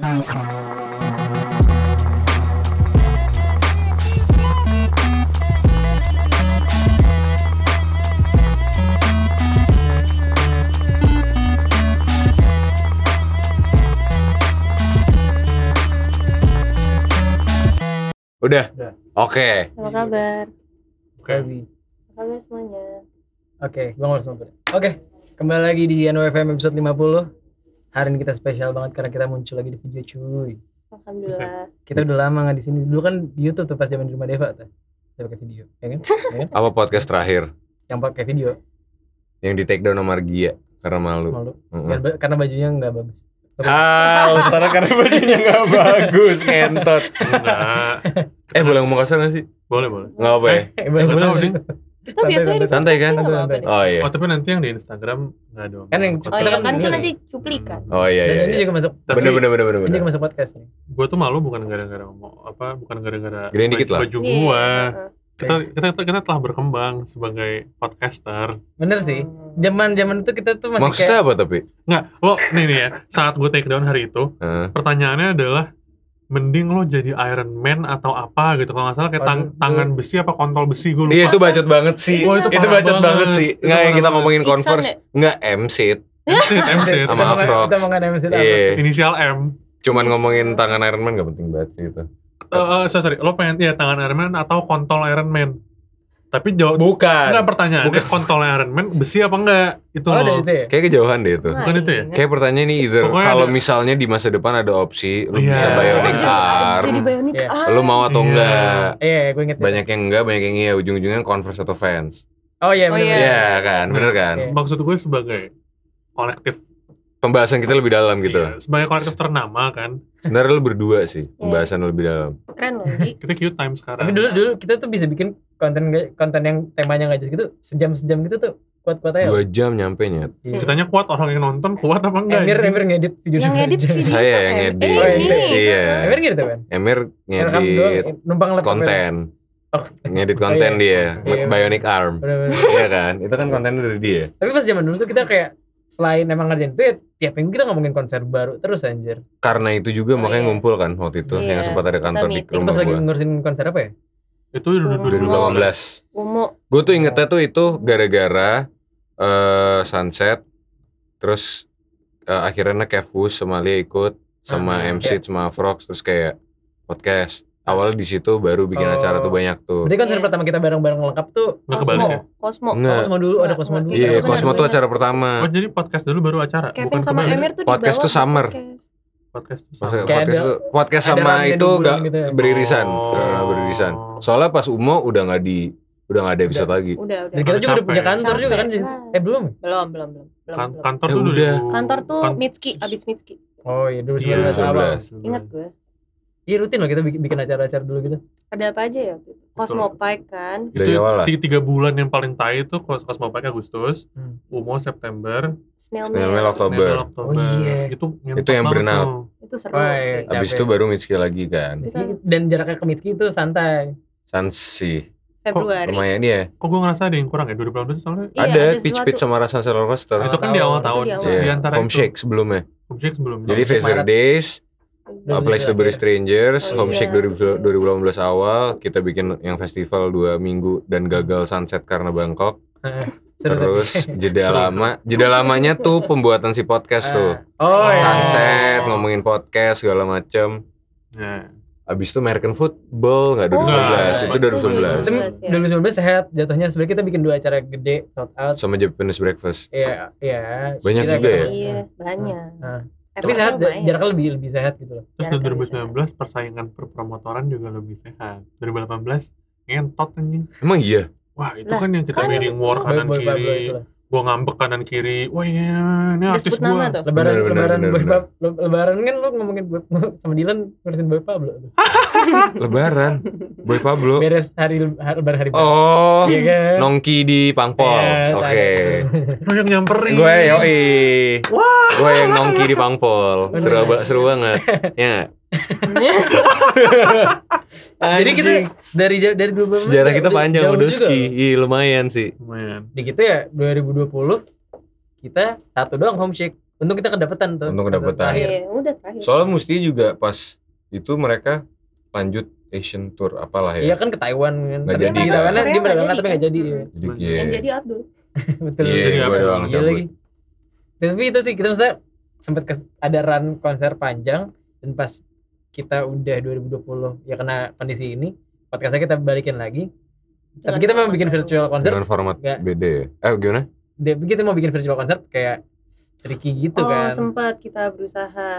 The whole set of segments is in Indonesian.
Udah. Udah. Oke. Apa kabar? Gabi. Apa kabar semuanya? Oke, gua ngurus mobil. Oke, kembali lagi di NOFM episode 50. Hari ini kita spesial banget karena kita muncul lagi di video cuy. Alhamdulillah. Kita udah lama nggak di sini. Dulu kan di YouTube tuh pas zaman di rumah Deva tuh. Kita pakai video, ya kan? Ya kan? Apa podcast terakhir Yang pakai video, yang di take down sama Gia karena malu. malu. Biar ba- Karena bajunya nggak bagus. Ah, sekarang karena bajunya nggak bagus, ngentot. Enggak. Eh, boleh ngomong kasar gak sih? Boleh, boleh. Nggak apa ya? Eh, boleh, nggak boleh sih. Kita Santai, biasanya di santai kan? nggak Santai, deh. Oh iya. Oh, tapi nanti yang di Instagram enggak dong. Kan yang- Oh Kita iya kan kan itu nanti cuplikan. Oh iya Dan iya. ini iya. juga masuk. Tapi Bener bener bener bener. Ini juga masuk podcast nih. gue tuh malu bukan gara-gara ngomong apa, bukan gara-gara Gedein dikit baju- lah. baju Iya, gua. heeh. Kita, kita kita kita telah berkembang sebagai podcaster. Bener sih. Zaman zaman itu kita tuh masih Maksudnya kayak apa tapi? Enggak, lo nih nih ya, saat gue take down hari itu, pertanyaannya adalah mending lo jadi Iron Man atau apa gitu kalau nggak salah kayak tang- tangan besi apa kontol besi gue lupa. Iya itu bacot banget sih. Oh, itu, itu bacot banget. banget sih. Itu Nggak yang parah kita banget. ngomongin converse. ya? Nggak MC. MC, MC. Kita Sama mau- Afrox. Kita MC Iya. Inisial M. Cuman ngomongin tangan Iron Man gak penting banget sih itu. Eh, eh, sorry, sorry, lo pengen ya tangan Iron Man atau kontol Iron Man? Tapi jawab Bukan. Enggak pertanyaannya kontol Iron Man besi apa enggak? Itu Oh, loh. ada itu ya? Kayak kejauhan deh itu. Bukan itu ya? Nah, Kayak pertanyaan ini either kalau misalnya di masa depan ada opsi lu Iya. bisa Oh, bionic jadi, arm, jadi bionic Iya. arm. lu mau atau Iya. enggak? Iya, gue inget. Banyak yang enggak, banyak yang iya. Ujung-ujungnya Converse atau Vans. Oh iya, Oh, bener, iya. bener. Iya kan, bener kan? Oke. Maksud gue sebagai kolektif Pembahasan kita lebih dalam gitu. iya, sebagai kolektif ternama kan. Sebenarnya lu berdua sih, pembahasan lu lebih dalam. Keren loh. Kita cute time sekarang. Tapi dulu dulu kita tuh bisa bikin konten konten yang temanya nggak jelas gitu sejam sejam gitu tuh kuat-kuat aja. Dua jam nyampe nyet. Iya. Kitanya kuat orang yang nonton kuat apa enggak? Emir? Emir ngedit video Yang dua edit jam. video Saya yang Em. edit. Eh, Oh, ini. Iya. Emir gitu kan? Emir doang, ngedit numpang konten, Oh. ngedit Oh, konten iya. dia, Iya. bionic arm. Iya kan? Itu kan kontennya dari dia. Tapi pas zaman dulu tuh kita kayak selain emang ngerjain itu ya tiap minggu kita ngomongin konser baru terus anjir. Karena itu juga Oh, makanya iya. ngumpul kan waktu itu Iya, yang sempat ada kantor di rumah pas lagi ngurusin konser apa ya? Itu udah Hmm. 2018. Umo. Gue tuh ingetnya tuh itu gara-gara eh sunset, terus eh, akhirnya Kevus sama Lia ikut, sama Ah, MC sama Frogs, terus kayak podcast. Awalnya di situ baru bikin Oh. acara tuh banyak tuh. Berarti konser Iya. pertama kita bareng-bareng lengkap tuh Nggak Cosmo. kebalik ya? Cosmo. Nggak. Cosmo dulu, ada Cosmo nggak. dulu. Iya, Bener, Cosmo tuh acara pertama. Oh jadi podcast dulu baru acara, Kevin bukan sama kebalik. Emir tuh Podcast di tuh summer. Podcast. Podcast tuh Podcast, sama. Kayak podcast, tuh- podcast ada sama itu gak gitu ya. beririsan, Oh. Eh, beririsan. Soalnya pas Umo udah nggak di, udah nggak ada episode lagi. Udah, udah. Dan kita juga udah punya kantor juga kan. Eh belum? Belum, belum, belum. Belum, Kan- belum. kantor Eh, tuh udah. 2000 Kantor tuh kan- Mitski, abis Mitski. Oh iya 2019 Iya, awal. 2019. Ingat gue. Iya rutin loh kita bikin, bikin acara-acara dulu gitu. Ada apa aja ya waktu itu? Cosmo Pike kan. Dari Itu awal lah. tiga, tiga bulan yang paling tai itu Cos- Cosmopack Agustus, Hmm. Umo September, Snail Mail. Oktober. Oh, iya. Itu Itu yang burnout. Itu seru Oh, iya. sih. Abis itu baru Mitski lagi kan. Bisa. Dan jaraknya ke Mitski itu santai. Sansi. Februari. Lumayan dia. Kok gue ngerasa ada yang kurang ya 2018 itu soalnya Iya, ada sesuatu. Peach Peach sama Rasa Roller Coaster. Itu kan di awal tahun di awal. di antara Home itu Shake sebelumnya. Homeshake sebelum Jadi Homeshake Fazer Maret. Days, A Place to Bury Strangers, Oh, Homeshake iya. 2000 2018 awal, kita bikin yang festival dua minggu dan gagal sunset karena Bangkok. Seru Terus jeda lama, jeda lamanya tuh pembuatan si podcast tuh. Oh iya. Sunset, ngomongin podcast segala macem. ya. Abis itu American Football nggak Oh, 2019, iya. itu 2019. Tapi 2019, ya. 2019 sehat jatuhnya sebenarnya kita bikin dua acara gede sold out. Sama Japanese Breakfast. Iya, iya. Banyak Kita- juga ya? kita- Iya, banyak. Nah, tapi sehat lumayan. jaraknya lebih lebih sehat gitu loh. Terus Jaraknya 2019 persaingan perpromotoran juga lebih sehat. 2018 ngentot anjing. Emang iya? Wah, itu Lah, kan yang kita kan bidding war kanan kiri. Gua ngambek kanan kiri. Wah, iya, ini artis nama tuh. Lebaran Bener, bener, lebaran bener, boy bener. Le- lebaran kan lu ngomongin sama Dylan ngurusin boy Pablo. Lebaran. Boy Pablo. Beres hari, hari lebaran hari. Oh, Iya kan? nongki di Pangpol. Iya, Oke. Lu yang nyamperin. Gue yoi. Gue yang nongki di Pangpol. Seru, seru banget. Ya. Jadi kita dari dari 2019 sejarah kita udah panjang udah juga ski. Iya, lumayan sih. Lumayan. Di gitu ya 2020 kita satu doang homeshake untung kita kedapetan tuh Untung kedapetan. Iya, udah terakhir. Soalnya mesti juga pas itu mereka lanjut Asian Tour apalah Iya ya. kan ke Taiwan kan. Tapi jadi. di Taiwan Korea dia nggak berangkat jadi tapi nggak kan? jadi. iya. Jadi Yang iya. Yang jadi Abdul. Betul. Iya, Jadi gue apa doang Iya cabut. lagi. Tapi itu sih kita maksudnya sempat ada run konser panjang dan pas kita udah 2020 ya kena kondisi ini podcastnya kita balikin lagi. Tapi kita mau bikin baru. virtual konser. Dengan format Nggak. beda ya. Eh gimana? Dia kita mau bikin virtual konser kayak tricky gitu oh, kan sempat kita berusaha.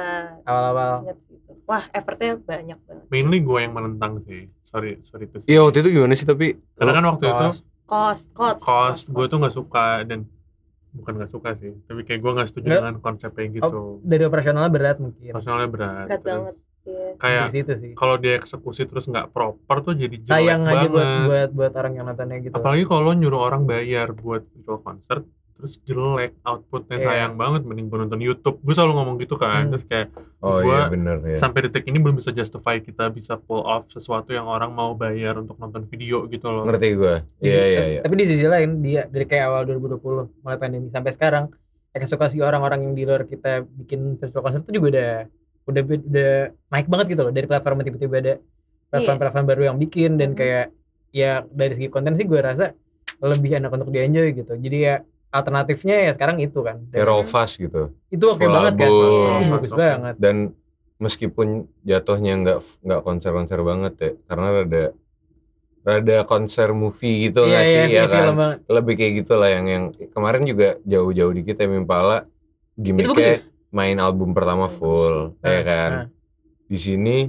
awal-awal. Ingat sih itu. Wah, effortnya banyak banget. mainly gue yang menentang sih sorry sorry itu Iya waktu itu gimana sih tapi? karena kan waktu itu Cost. Cost, cost. cost gue tuh nggak suka dan bukan nggak suka sih tapi kayak gue nggak setuju Nggak. dengan konsepnya gitu dari operasionalnya berat mungkin. personalnya berat Berat Terus banget. Iya. kayak Di situ sih. kalau dia eksekusi terus nggak proper tuh jadi jelek Sayang aja banget buat buat buat orang yang nontonnya gitu. apalagi kalau nyuruh orang bayar buat virtual concert terus jelek outputnya Iya. sayang banget mending gue nonton YouTube gue selalu ngomong gitu kan Hmm. terus kayak Oh Gua- iya bener ya. sampai detik ini belum bisa justify kita bisa pull off sesuatu yang orang mau bayar untuk nonton video gitu loh Ngerti gue. Iya iya iya. Tapi di sisi lain dia dari kayak awal 2020 mulai pandemi sampai sekarang eksekusi orang-orang yang di luar kita bikin virtual concert itu juga udah udah udah naik banget gitu loh dari platform yang tiba-tiba ada platform-platform baru yang bikin dan kayak ya dari segi konten sih gue rasa lebih enak untuk di enjoy gitu. Jadi ya alternatifnya ya sekarang itu kan. Dan Kayak roll fast gitu. itu oke full banget kan. Iya. bagus banget. Dan meskipun jatuhnya nggak nggak konser-konser banget ya, karena rada rada konser movie gitu nggak sih ya kayak kan? Lebih kayak gitulah yang yang kemarin juga jauh-jauh dikit ya Impala Itu bagus gimmicknya main album pertama full, Nah, ya kan? nah. Di sini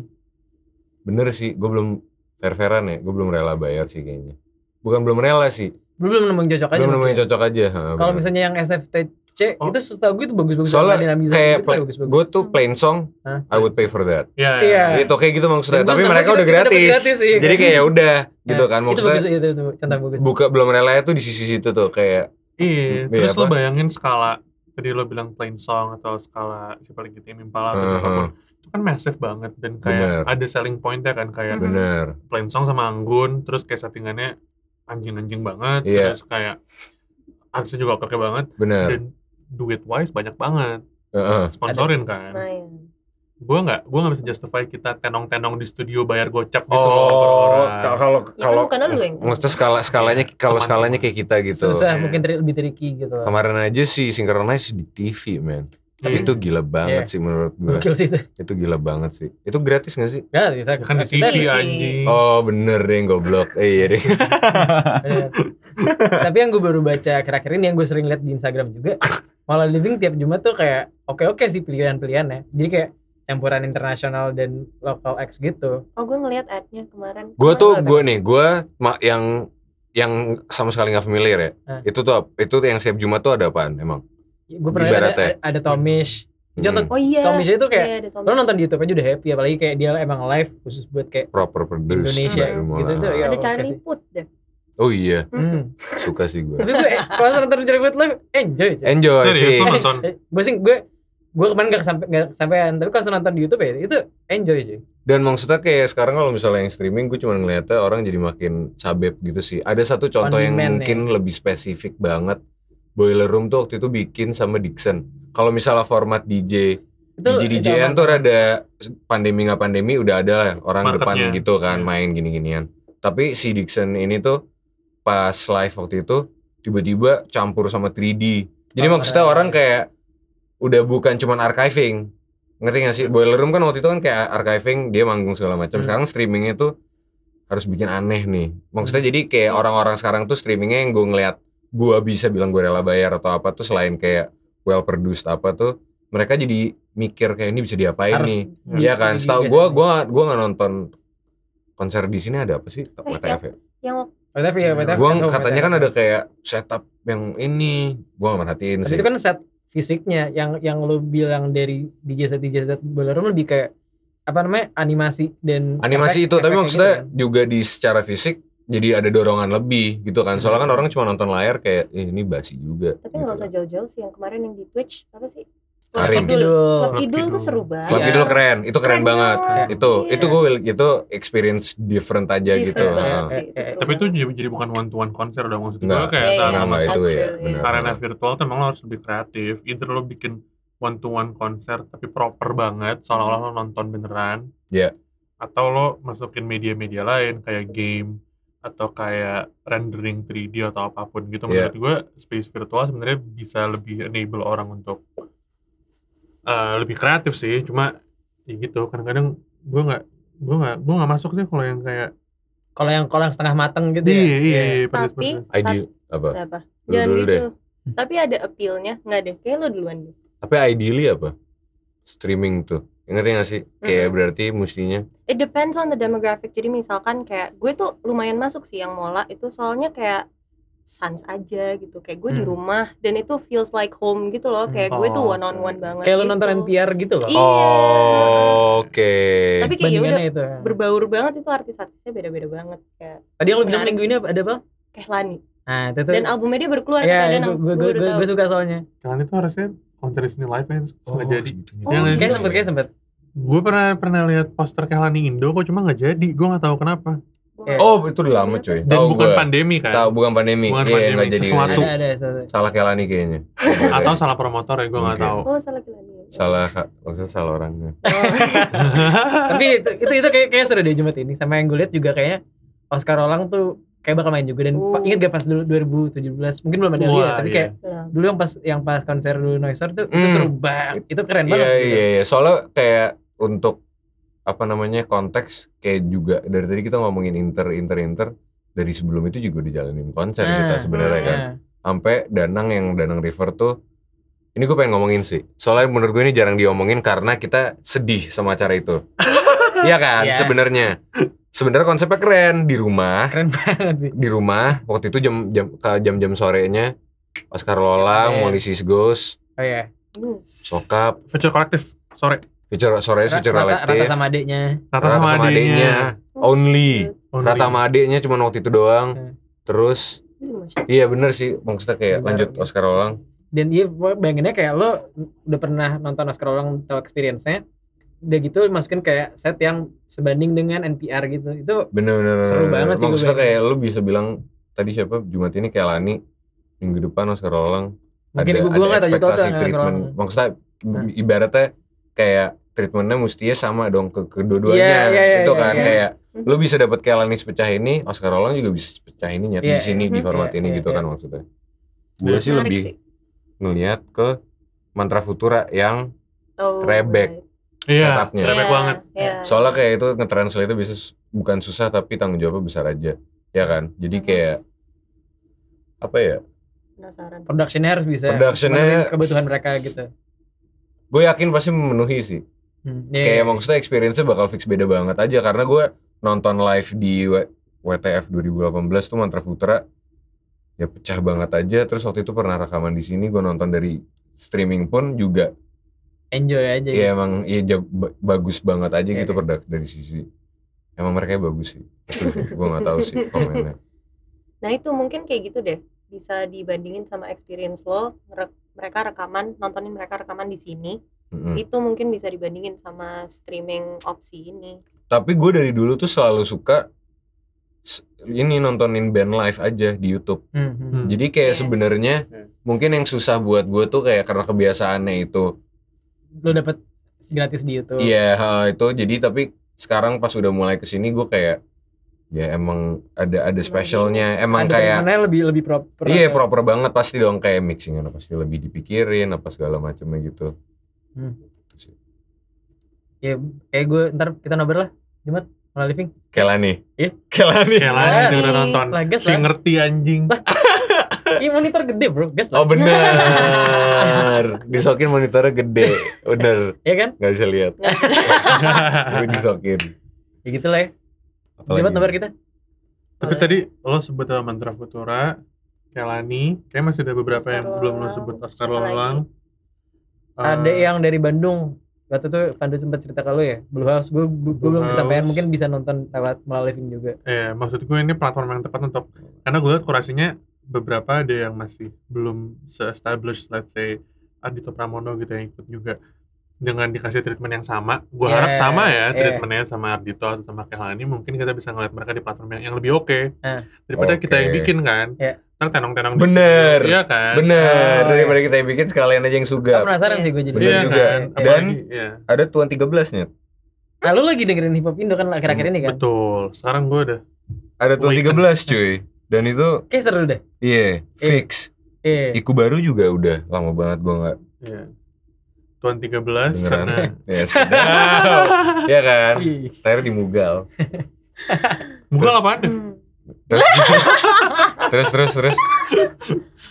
bener sih, gue belum fair-fairan ya, gue belum rela bayar sih kayaknya. Bukan belum rela sih, Lu belum nemuin cocok aja. belum nemuin cocok aja. Kalau misalnya yang SFTC Oh. itu setahu gue itu bagus-bagus soalnya kayak gitu, bagus-bagus. gue tuh plain song, Hah? I would pay for that. ya Iya. Itu kayak gitu maksudnya, tapi mereka udah gratis. gratis, iya Jadi kan? kayak ya udah gitu Nah, kan itu maksudnya. bagus itu, itu contoh bagus. Buka belum rela tuh di sisi situ tuh kayak Iya, Iya, terus lo apa? bayangin skala tadi lo bilang plain song atau skala si paling gitu Impala atau Heeh. siapa pun itu kan massive banget dan kayak Bener. ada selling pointnya kan kayak bener. plain song sama Anggun terus kayak settingannya anjing-anjing banget Iya. terus kayak artisnya juga oke banget Bener. dan duit wise banyak banget Heeh. sponsorin kan. Gue nggak gue nggak bisa justify kita tenong-tenong di studio bayar gocap gitu loh Oh, ka- kalau Ya kan kalau maksudnya skala skalanya kalau Teman-teman. skalanya kayak kita gitu. Susah, Iya. mungkin tri- lebih tricky gitu loh. Kemarin aja sih Synchronize di TV, man. Iya. Itu gila banget Iya. sih menurut gue. Gokil sih itu. Itu gila banget sih. Itu gratis gak sih? Nah, kita kan di TV anjing Oh bener deh goblok. Eh iya deh. Bener. Tapi yang gue baru baca akhir-akhir ini yang gue sering lihat di Instagram juga, malah living tiap Jumat tuh kayak oke-oke sih pilihan-pilihannya. Jadi kayak campuran internasional dan lokal X gitu. Oh, gue ngeliat ad-nya kemarin. Gue tuh gue nih gue yang yang sama sekali nggak familiar ya. Hah. Itu tuh itu tuh yang setiap Jumat tuh ada apaan emang? Gue pernah ada, ada, ada Tomish. Contoh Hmm, Oh iya. Tomish itu kayak Iya, Tomish. lo nonton di YouTube aja udah happy apalagi kayak dia emang live khusus buat kayak proper produce Indonesia mulai. gitu tuh ya Ada Charlie sih. Puth deh. Oh iya, Hmm. suka sih gue. Tapi gue eh, pas nonton Charlie live enjoy. Enjoy sih. nonton? gue sih gue gue kemarin gak sampai gak sampean tapi kalau nonton di YouTube ya itu enjoy sih. Dan maksudnya kayak sekarang kalau misalnya yang streaming gue cuma ngeliatnya orang jadi makin sabep gitu sih. Ada satu contoh On yang demand mungkin lebih spesifik banget. Boiler Room tuh waktu itu bikin sama Dixon. Kalau misalnya format DJ, Itu DJ aman. tuh rada pandemi nggak pandemi udah ada lah orang Marketnya. depan gitu kan Iya. main gini-ginian. Tapi si Dixon ini tuh pas live waktu itu tiba-tiba campur sama 3D. Jadi Oh, maksudnya iya, orang kayak udah bukan cuman archiving. Ngerti gak sih? Boiler Room kan waktu itu kan kayak archiving, dia manggung segala macam. Hmm. Sekarang streamingnya tuh harus bikin aneh nih. Maksudnya jadi kayak orang-orang sekarang tuh streamingnya yang gue ngeliat gue bisa bilang gue rela bayar atau apa tuh selain kayak well produced apa tuh mereka jadi mikir kayak ini bisa diapain Harus nih. Iya kan? Setahu gue gue gue nggak nonton konser di sini ada apa sih? WTF ya? Yang WTF ya WTF. Gua katanya kan ada kayak setup yang ini. Gua gak merhatiin sih. itu kan set fisiknya yang yang lu bilang dari DJ set DJ set Boiler Room lebih kayak apa namanya animasi dan Animasi efek- itu, tapi efeknya maksudnya gitu kan. juga di secara fisik jadi ada dorongan lebih gitu kan. Soalnya kan orang cuma nonton layar kayak "Ih, ini basi juga. tapi nggak gitu usah jauh-jauh sih yang kemarin yang di Twitch apa sih? Karim. Klub Kidul. Tuh seru banget. Club Iya. Kidul keren, itu keren, Keren banget. banget, Itu iya. itu gue itu experience different aja Different gitu. banget sih, itu tapi itu banget. jadi, jadi bukan one to one konser udah maksud gue kayak saat iya, enggak, that's itu ya, benar. arena virtual tuh emang lo harus lebih kreatif either lo bikin one to one konser tapi proper banget seolah-olah lo nonton beneran Iya. atau lo masukin media-media lain kayak game atau kayak rendering 3D atau apa pun gitu Iya. menurut gue space virtual sebenarnya bisa lebih enable orang untuk eh, lebih kreatif sih cuma ya gitu kadang-kadang gue nggak gue nggak gue nggak masuk sih kalau yang kayak Kalau yang kalau yang setengah mateng gitu iya ya. iya iya Tapi- persis-persis. Ideal apa? apa jangan dulu gitu deh. tapi ada appeal-nya nggak deh kayak lo duluan deh Tapi ideally apa? Streaming tuh. Ngerti gak sih? Kayak Mm-mm. berarti mestinya it depends on the demographic jadi misalkan kayak gue tuh lumayan masuk sih yang mola itu soalnya kayak sans aja gitu kayak gue di Hmm. rumah dan itu feels like home gitu loh kayak gue tuh Oh, one on one banget Kayak lu gitu. nonton NPR gitu loh. Iya. Oh, oke. tapi kayak ya udah itu. berbaur banget itu artis-artisnya beda-beda banget kayak Tadi yang lu bilang minggu ini ada apa? Kehlani Nah, itu tuh. dan albumnya dia baru keluar Iya, kadang gue gue gue gue suka soalnya. Kalian itu harusnya konser di sini live ya terus Oh, nggak jadi. Oh, Iya? Kayak sempet kayak sempet. gue pernah pernah lihat poster Kehlani Indo kok cuma nggak jadi gue nggak tahu kenapa Oh, itu udah lama cuy. dan Tahu bukan gua. pandemi kan Tahu bukan pandemi. Bukan Iya, pandemi, jadi. sesuatu. Ada ada. ada. Salah Kelani kayaknya. atau salah promotor ya gue nggak tahu oh salah Kehlani salah maksudnya salah orangnya. Oh. Tapi itu itu, itu kayak kayak seru deh Jumat ini. Sama yang gue lihat juga kayaknya Oscar Rolang tuh kayak bakal main juga dan Oh. pa- inget gak pas dulu 2017 mungkin belum ada Wah, dia tapi iya. kayak dulu yang pas yang pas konser dulu Noiser tuh itu Hmm. seru banget itu keren Iya banget gitu. iya iya. Soalnya kayak untuk apa namanya konteks kayak juga dari tadi kita ngomongin inter inter inter dari sebelum itu juga dijalanin konser Nah, kita sebenarnya kan. nah. Sampai Danang yang Danang River tuh ini gue pengen ngomongin sih. Soalnya menurut gue ini jarang diomongin karena kita sedih sama acara itu. Iya kan Iya. sebenarnya. Sebenarnya konsepnya keren di rumah. keren banget sih Di rumah waktu itu jam jam ke jam-jam sorenya Oscar Lolang, Iya. Molly Ghost, oh iya hmm. Sokap, Future kolektif sore Future sore Ra- Future rata, rata sama adeknya Rata sama adiknya Oh, Only. Only. Rata sama adeknya cuma waktu itu doang. Hmm. Terus iya bener sih maksudnya kayak Bener. lanjut Oscar Lolang. dan iya bayanginnya kayak lo udah pernah nonton Oscar Rolang tahu experience-nya udah gitu masukin kayak set yang sebanding dengan NPR gitu itu Bener-bener. Seru banget sih Maksudnya kayak lu bisa bilang tadi siapa Jumat ini kayak Lani minggu depan Oscar Lolang mungkin ada, gue ada jatuh ekspektasi treatment. Maksudnya Hah? ibaratnya kayak treatmentnya mestinya sama dong ke kedua-duanya Iya, iya, iya, itu iya, kan iya. kayak lu bisa dapat kayak Lani sepecah ini Oscar Rolang juga bisa sepecah ini nyata Iya, di sini di iya, format iya, ini iya, gitu iya. kan maksudnya gue sih Menarik lebih sih. ngelihat ke Mantra Futura yang Oh, Rebek. right. iya setupnya. rebek Iya, banget iya. soalnya kayak itu nge-translate itu bisa bukan susah tapi tanggung jawabnya besar aja ya kan jadi kayak apa ya penasaran productionnya harus bisa Productionnya- kebutuhan mereka gitu gue yakin pasti memenuhi sih hmm, iya, kayak iya. maksudnya experience-nya bakal fix beda banget aja karena gue nonton live di W- WTF 2018 tuh Mantra Futura ya pecah banget aja terus waktu itu pernah rekaman di sini gue nonton dari streaming pun juga enjoy aja gitu. ya emang ya bagus banget aja Iya, gitu iya. produk dari sisi emang mereka bagus sih gue nggak tahu sih komennya Nah itu mungkin kayak gitu deh bisa dibandingin sama experience lo mereka rekaman nontonin mereka rekaman di sini Mm-mm. itu mungkin bisa dibandingin sama streaming opsi ini tapi gue dari dulu tuh selalu suka ini nontonin band live aja di YouTube Hmm, hmm. Hmm. jadi kayak Iya. sebenarnya Iya. mungkin yang susah buat gue tuh kayak karena kebiasaannya itu lo dapet gratis di YouTube Iya ha, itu jadi tapi sekarang pas udah mulai ke sini gue kayak ya emang ada ada specialnya emang Ada kayak mana lebih lebih proper iya proper banget pasti dong kayak mixingnya pasti lebih dipikirin apa segala macamnya gitu. Hmm. Itu sih. ya kayak gue ntar kita nobar lah Jumat malah living Kelani. Iya. Kelani. Lah, kita udah nonton lah, gas si lah. ngerti anjing ini monitor gede bro gas Oh lah bener. Disokin monitornya gede. Bener. ya kan Gak bisa lihat. Tapi disokin. ya gitu lah ya Apalagi? Jumat nobar kita tapi tadi lo sebut sama Mantra Futura Kelani kayak masih ada beberapa Oscar yang belum lo Lolang. sebut Oscar Siapa Lolang ada Eh, yang dari Bandung. Waktu itu Vandu sempat cerita ke lo ya Blue House. Gue gue belum kesampaian mungkin bisa nonton lewat melalui living juga. Eh, maksud gue ini platform yang tepat untuk karena gue lihat kurasinya beberapa ada yang masih belum se-established let's say Ardito Pramono gitu yang ikut juga. Dengan dikasih treatment yang sama, gue Yeah, harap sama ya yeah. treatmentnya sama Ardito atau sama Kehlani, mungkin kita bisa ngeliat mereka di platform yang, yang lebih oke Ah. daripada kita yang bikin kan. Yeah. Ntar tenong-tenong Bener. Iya kan. Bener, Oh, daripada kita yang bikin sekalian aja yang suga. penasaran sih gue Yes. jadi. Bener Iya juga. kan. Iya. Dan Apalagi, iya. ada Tuan 13 nya. Nah, lu lagi dengerin hip hop Indo kan akhir-akhir ini kan? Betul. Sekarang gue udah Ada Tuan Awaken. 13 cuy. Dan itu Kayak seru deh. iya, fix. Iya. Iku baru juga udah lama banget gua nggak ya, Tuan 13 dengeran. karena ya sedap. ya kan? Terakhir di Mugal. Mugal apaan deh? Hmm. Terus terus terus terus.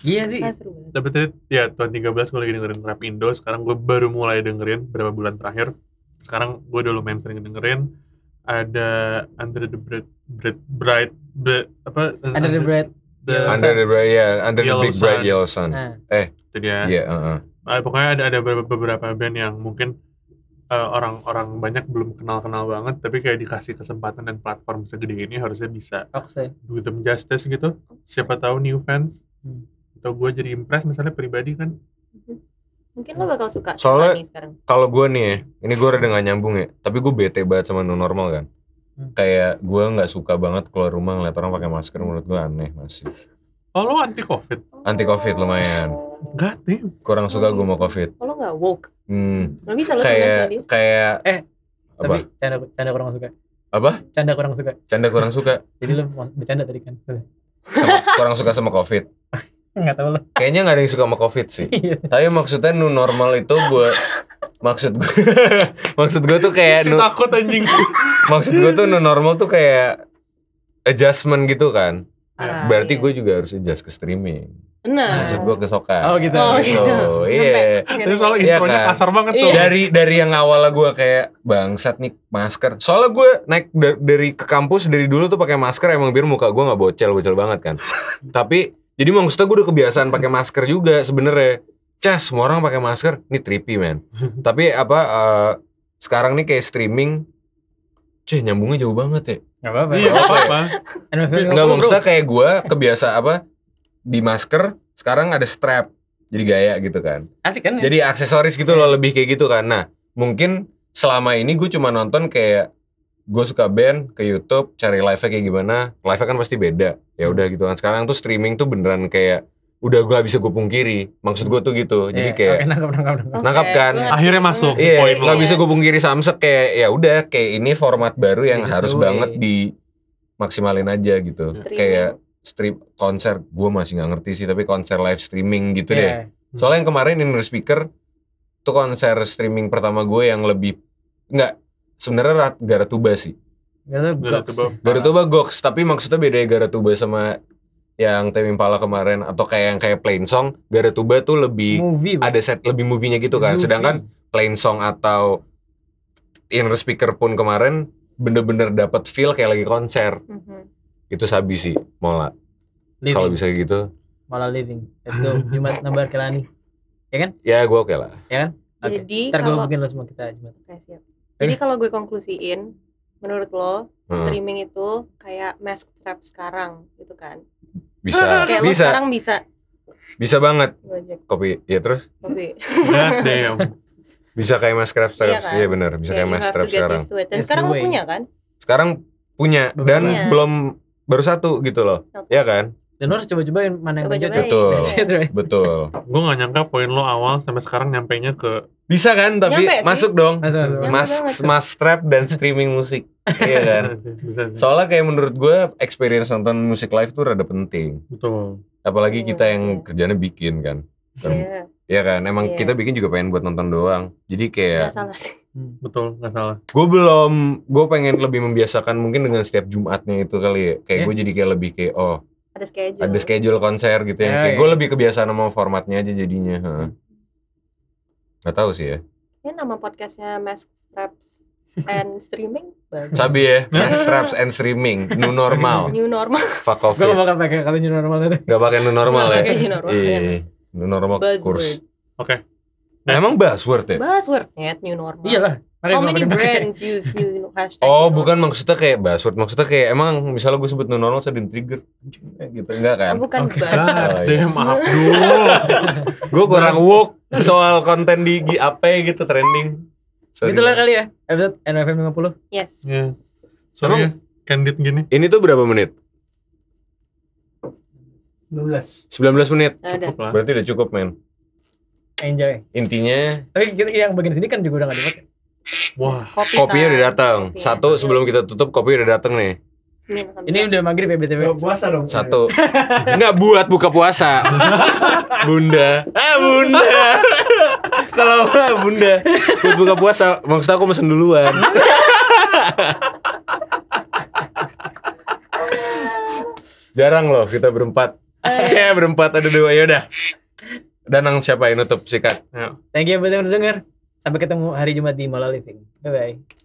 Iya sih. Ah, seru banget. Tapi tadi ya Tuan 13 gue lagi dengerin rap Indo, sekarang gue baru mulai dengerin beberapa bulan terakhir. Sekarang gue udah lumayan sering dengerin. Ada Under the Bright Bright Bright Bright- apa Under the bread. the- Under the bright, yeah, under the Yellow big bright Sun. yellow sun. Nah, itu dia. Iya, heeh. Ah, pokoknya ada ada beberapa band yang mungkin eh, orang-orang banyak belum kenal-kenal banget, tapi kayak dikasih kesempatan dan platform segede ini harusnya bisa ya. do them justice gitu. Siapa tahu new fans Hmm. atau gue jadi impress misalnya pribadi kan. Mungkin lo bakal suka Soalnya- sekarang. Kalau gue nih ya, ini gue udah gak nyambung ya, tapi gue bete banget sama new normal kan. Hmm. Kayak gue nggak suka banget keluar rumah ngeliat orang pakai masker menurut gue aneh masih. Oh lo anti covid? Anti covid lumayan. Enggak deh. Kurang suka gue mau covid. Oh, lo gak woke. Hmm, Gak bisa lo kayak dia. kayak Eh, apa? Tapi canda canda kurang suka. Apa? Canda kurang suka. Canda kurang suka. Jadi lu mau bercanda tadi kan. Sama, kurang suka sama covid. Enggak tahu lah. Kayaknya nggak ada yang suka sama covid sih. Iya. Tapi maksudnya new normal itu buat maksud gue maksud gue tuh kayak nu- takut anjing. maksud gue tuh new normal tuh kayak adjustment gitu kan. Ah, Berarti iya. gue juga harus adjust ke streaming. Benar. Maksud gue ke soka. Oh gitu. Oh, Gitu, gitu. iya. Tapi soalnya Iya intronya kan? kasar banget tuh. Iya. Dari dari yang awalnya gue kayak bangsat nih masker. Soalnya gue naik da- dari ke kampus dari dulu tuh pakai masker emang biar muka gue nggak bocel bocel banget kan. Tapi jadi maksudnya gue udah kebiasaan pakai masker juga sebenarnya. Cas semua orang pakai masker, ini trippy man. Tapi apa eh, sekarang nih kayak streaming, cuy nyambungnya jauh banget ya. Enggak apa-apa. Iya, nggak apa-apa. Enggak maksudnya kayak gue kebiasa apa di masker sekarang ada strap jadi gaya gitu kan. Asik kan? ya? Jadi aksesoris gitu loh lebih kayak gitu kan. Nah mungkin selama ini gue cuma nonton kayak gue suka band ke YouTube cari live-nya kayak gimana. Live-nya kan pasti beda. Ya udah gitu kan. Sekarang tuh streaming tuh beneran kayak udah gak bisa gue pungkiri. Maksud gue tuh gitu. Jadi Iya, kayak oke, nangkap nangkap nangkap. Oke, Nangkap kan? ngerti, Akhirnya masuk. Iya, poin lo. nggak bisa gue pungkiri samsek kayak ya udah kayak ini format baru yang This is harus banget di maksimalin aja gitu. Streaming. Kayak strip konser gue masih nggak ngerti sih tapi konser live streaming gitu deh. Iya. Soalnya yang kemarin inner speaker tuh konser streaming pertama gue yang lebih nggak sebenarnya Rat- Garatuba sih. Goks. tau, Garatuba Gox tapi maksudnya beda ya Garatuba sama yang Tame Impala kemarin atau kayak yang kayak plain song Garatuba tuh lebih Movie. Bang. ada set lebih movie-nya gitu kan. Zufi. Sedangkan plain song atau inner speaker pun kemarin bener-bener dapat feel kayak lagi konser. Mhm. Itu sabi sih, Mola. Kalau bisa kayak gitu, Malah living. Let's go. Jumat nembar Kelani. ya gue oke lah. Ya kan? Oke. Jadi Ntar gue kalau bikin lo semua kita Jumat. Oke, siap. Jadi kalau gue konklusiin, menurut lo Hmm. streaming itu kayak mask trap sekarang gitu kan? Bisa, Kayak lo bisa, sekarang bisa bisa banget. Gojek, Kopi, ya terus kopi. God damn. bisa kayak mas crab Iya iya, kan? benar, bisa Yeah, kayak you mas get sekarang. Dan sekarang lo way. punya kan? Sekarang punya dan Punya. belum baru satu gitu loh. Oke. Ya kan? Dan lo harus coba-cobain mana yang Coba-cobain. cocok. Betul. Betul. Gue gak nyangka poin lo awal sampai sekarang nyampe nya ke Bisa kan? Tapi Nyampe sih. masuk dong. Masuk, masuk, masuk. Nyampe Mas banget. mas trap dan streaming musik. iya kan? bisa sih, bisa sih. Soalnya kayak menurut gue experience nonton musik live tuh rada penting. Betul. Apalagi Iya, kita yang iya. kerjanya bikin kan. Dan- Iya, Iya kan? Emang Iya. kita bikin juga pengen buat nonton doang. Jadi kayak nggak salah sih. Betul, gak salah. gue belum gue pengen lebih membiasakan mungkin dengan setiap Jumatnya itu kali ya. Kayak Iya. gue jadi kayak lebih kayak oh Ada schedule. ada schedule konser gitu yang Iya, kayak gue lebih kebiasaan sama formatnya aja jadinya. heeh. Gak tahu sih ya. Ini nama podcastnya Mask Straps and Streaming. Bagus. Sabi ya, Mass Traps and Streaming, new normal, New normal. fuck off Gue gak it. bakal pakai kata new normal itu. Gak pakai new normal ya? pakai new normal, Iya, ya. new normal Buzzword. kurs. Oke. Nah, emang buzzword ya? Buzzwordnya new normal. Iyalah. Makanya How many brands use new hashtag? Oh, new bukan maksudnya kayak buzzword, maksudnya kayak emang misalnya gue sebut new normal saya di trigger, eh, gitu enggak kan? Oh, bukan Oke. buzz. Oh, iya. damn, Abdul. Gue kurang woke, soal konten di apa gitu trending. Sorry. Itulah kali ya episode NFM 50. Yes. Iya. Sorry ya, candid gini. Ini tuh berapa menit? 12. 19 menit. Nah. Cukup lah. Berarti udah cukup, men. Enjoy. Intinya Tapi kita yang bagian sini kan juga udah gak dipakai. Wah, Kopi kopinya udah datang. Kopinya. Satu sebelum kita tutup kopi udah datang nih. Sambil Ini udah maghrib ya BTW. Oh, puasa dong. Satu. Enggak buat buka puasa. bunda. Ah, Bunda. Kalau enggak Bunda buat buka puasa, maksud aku mesen duluan. Jarang loh kita berempat. Saya berempat ada dua ya udah. Danang siapa yang nutup sikat? Thank you buat yang udah denger. Sampai ketemu hari Jumat di Mola Living. Bye bye.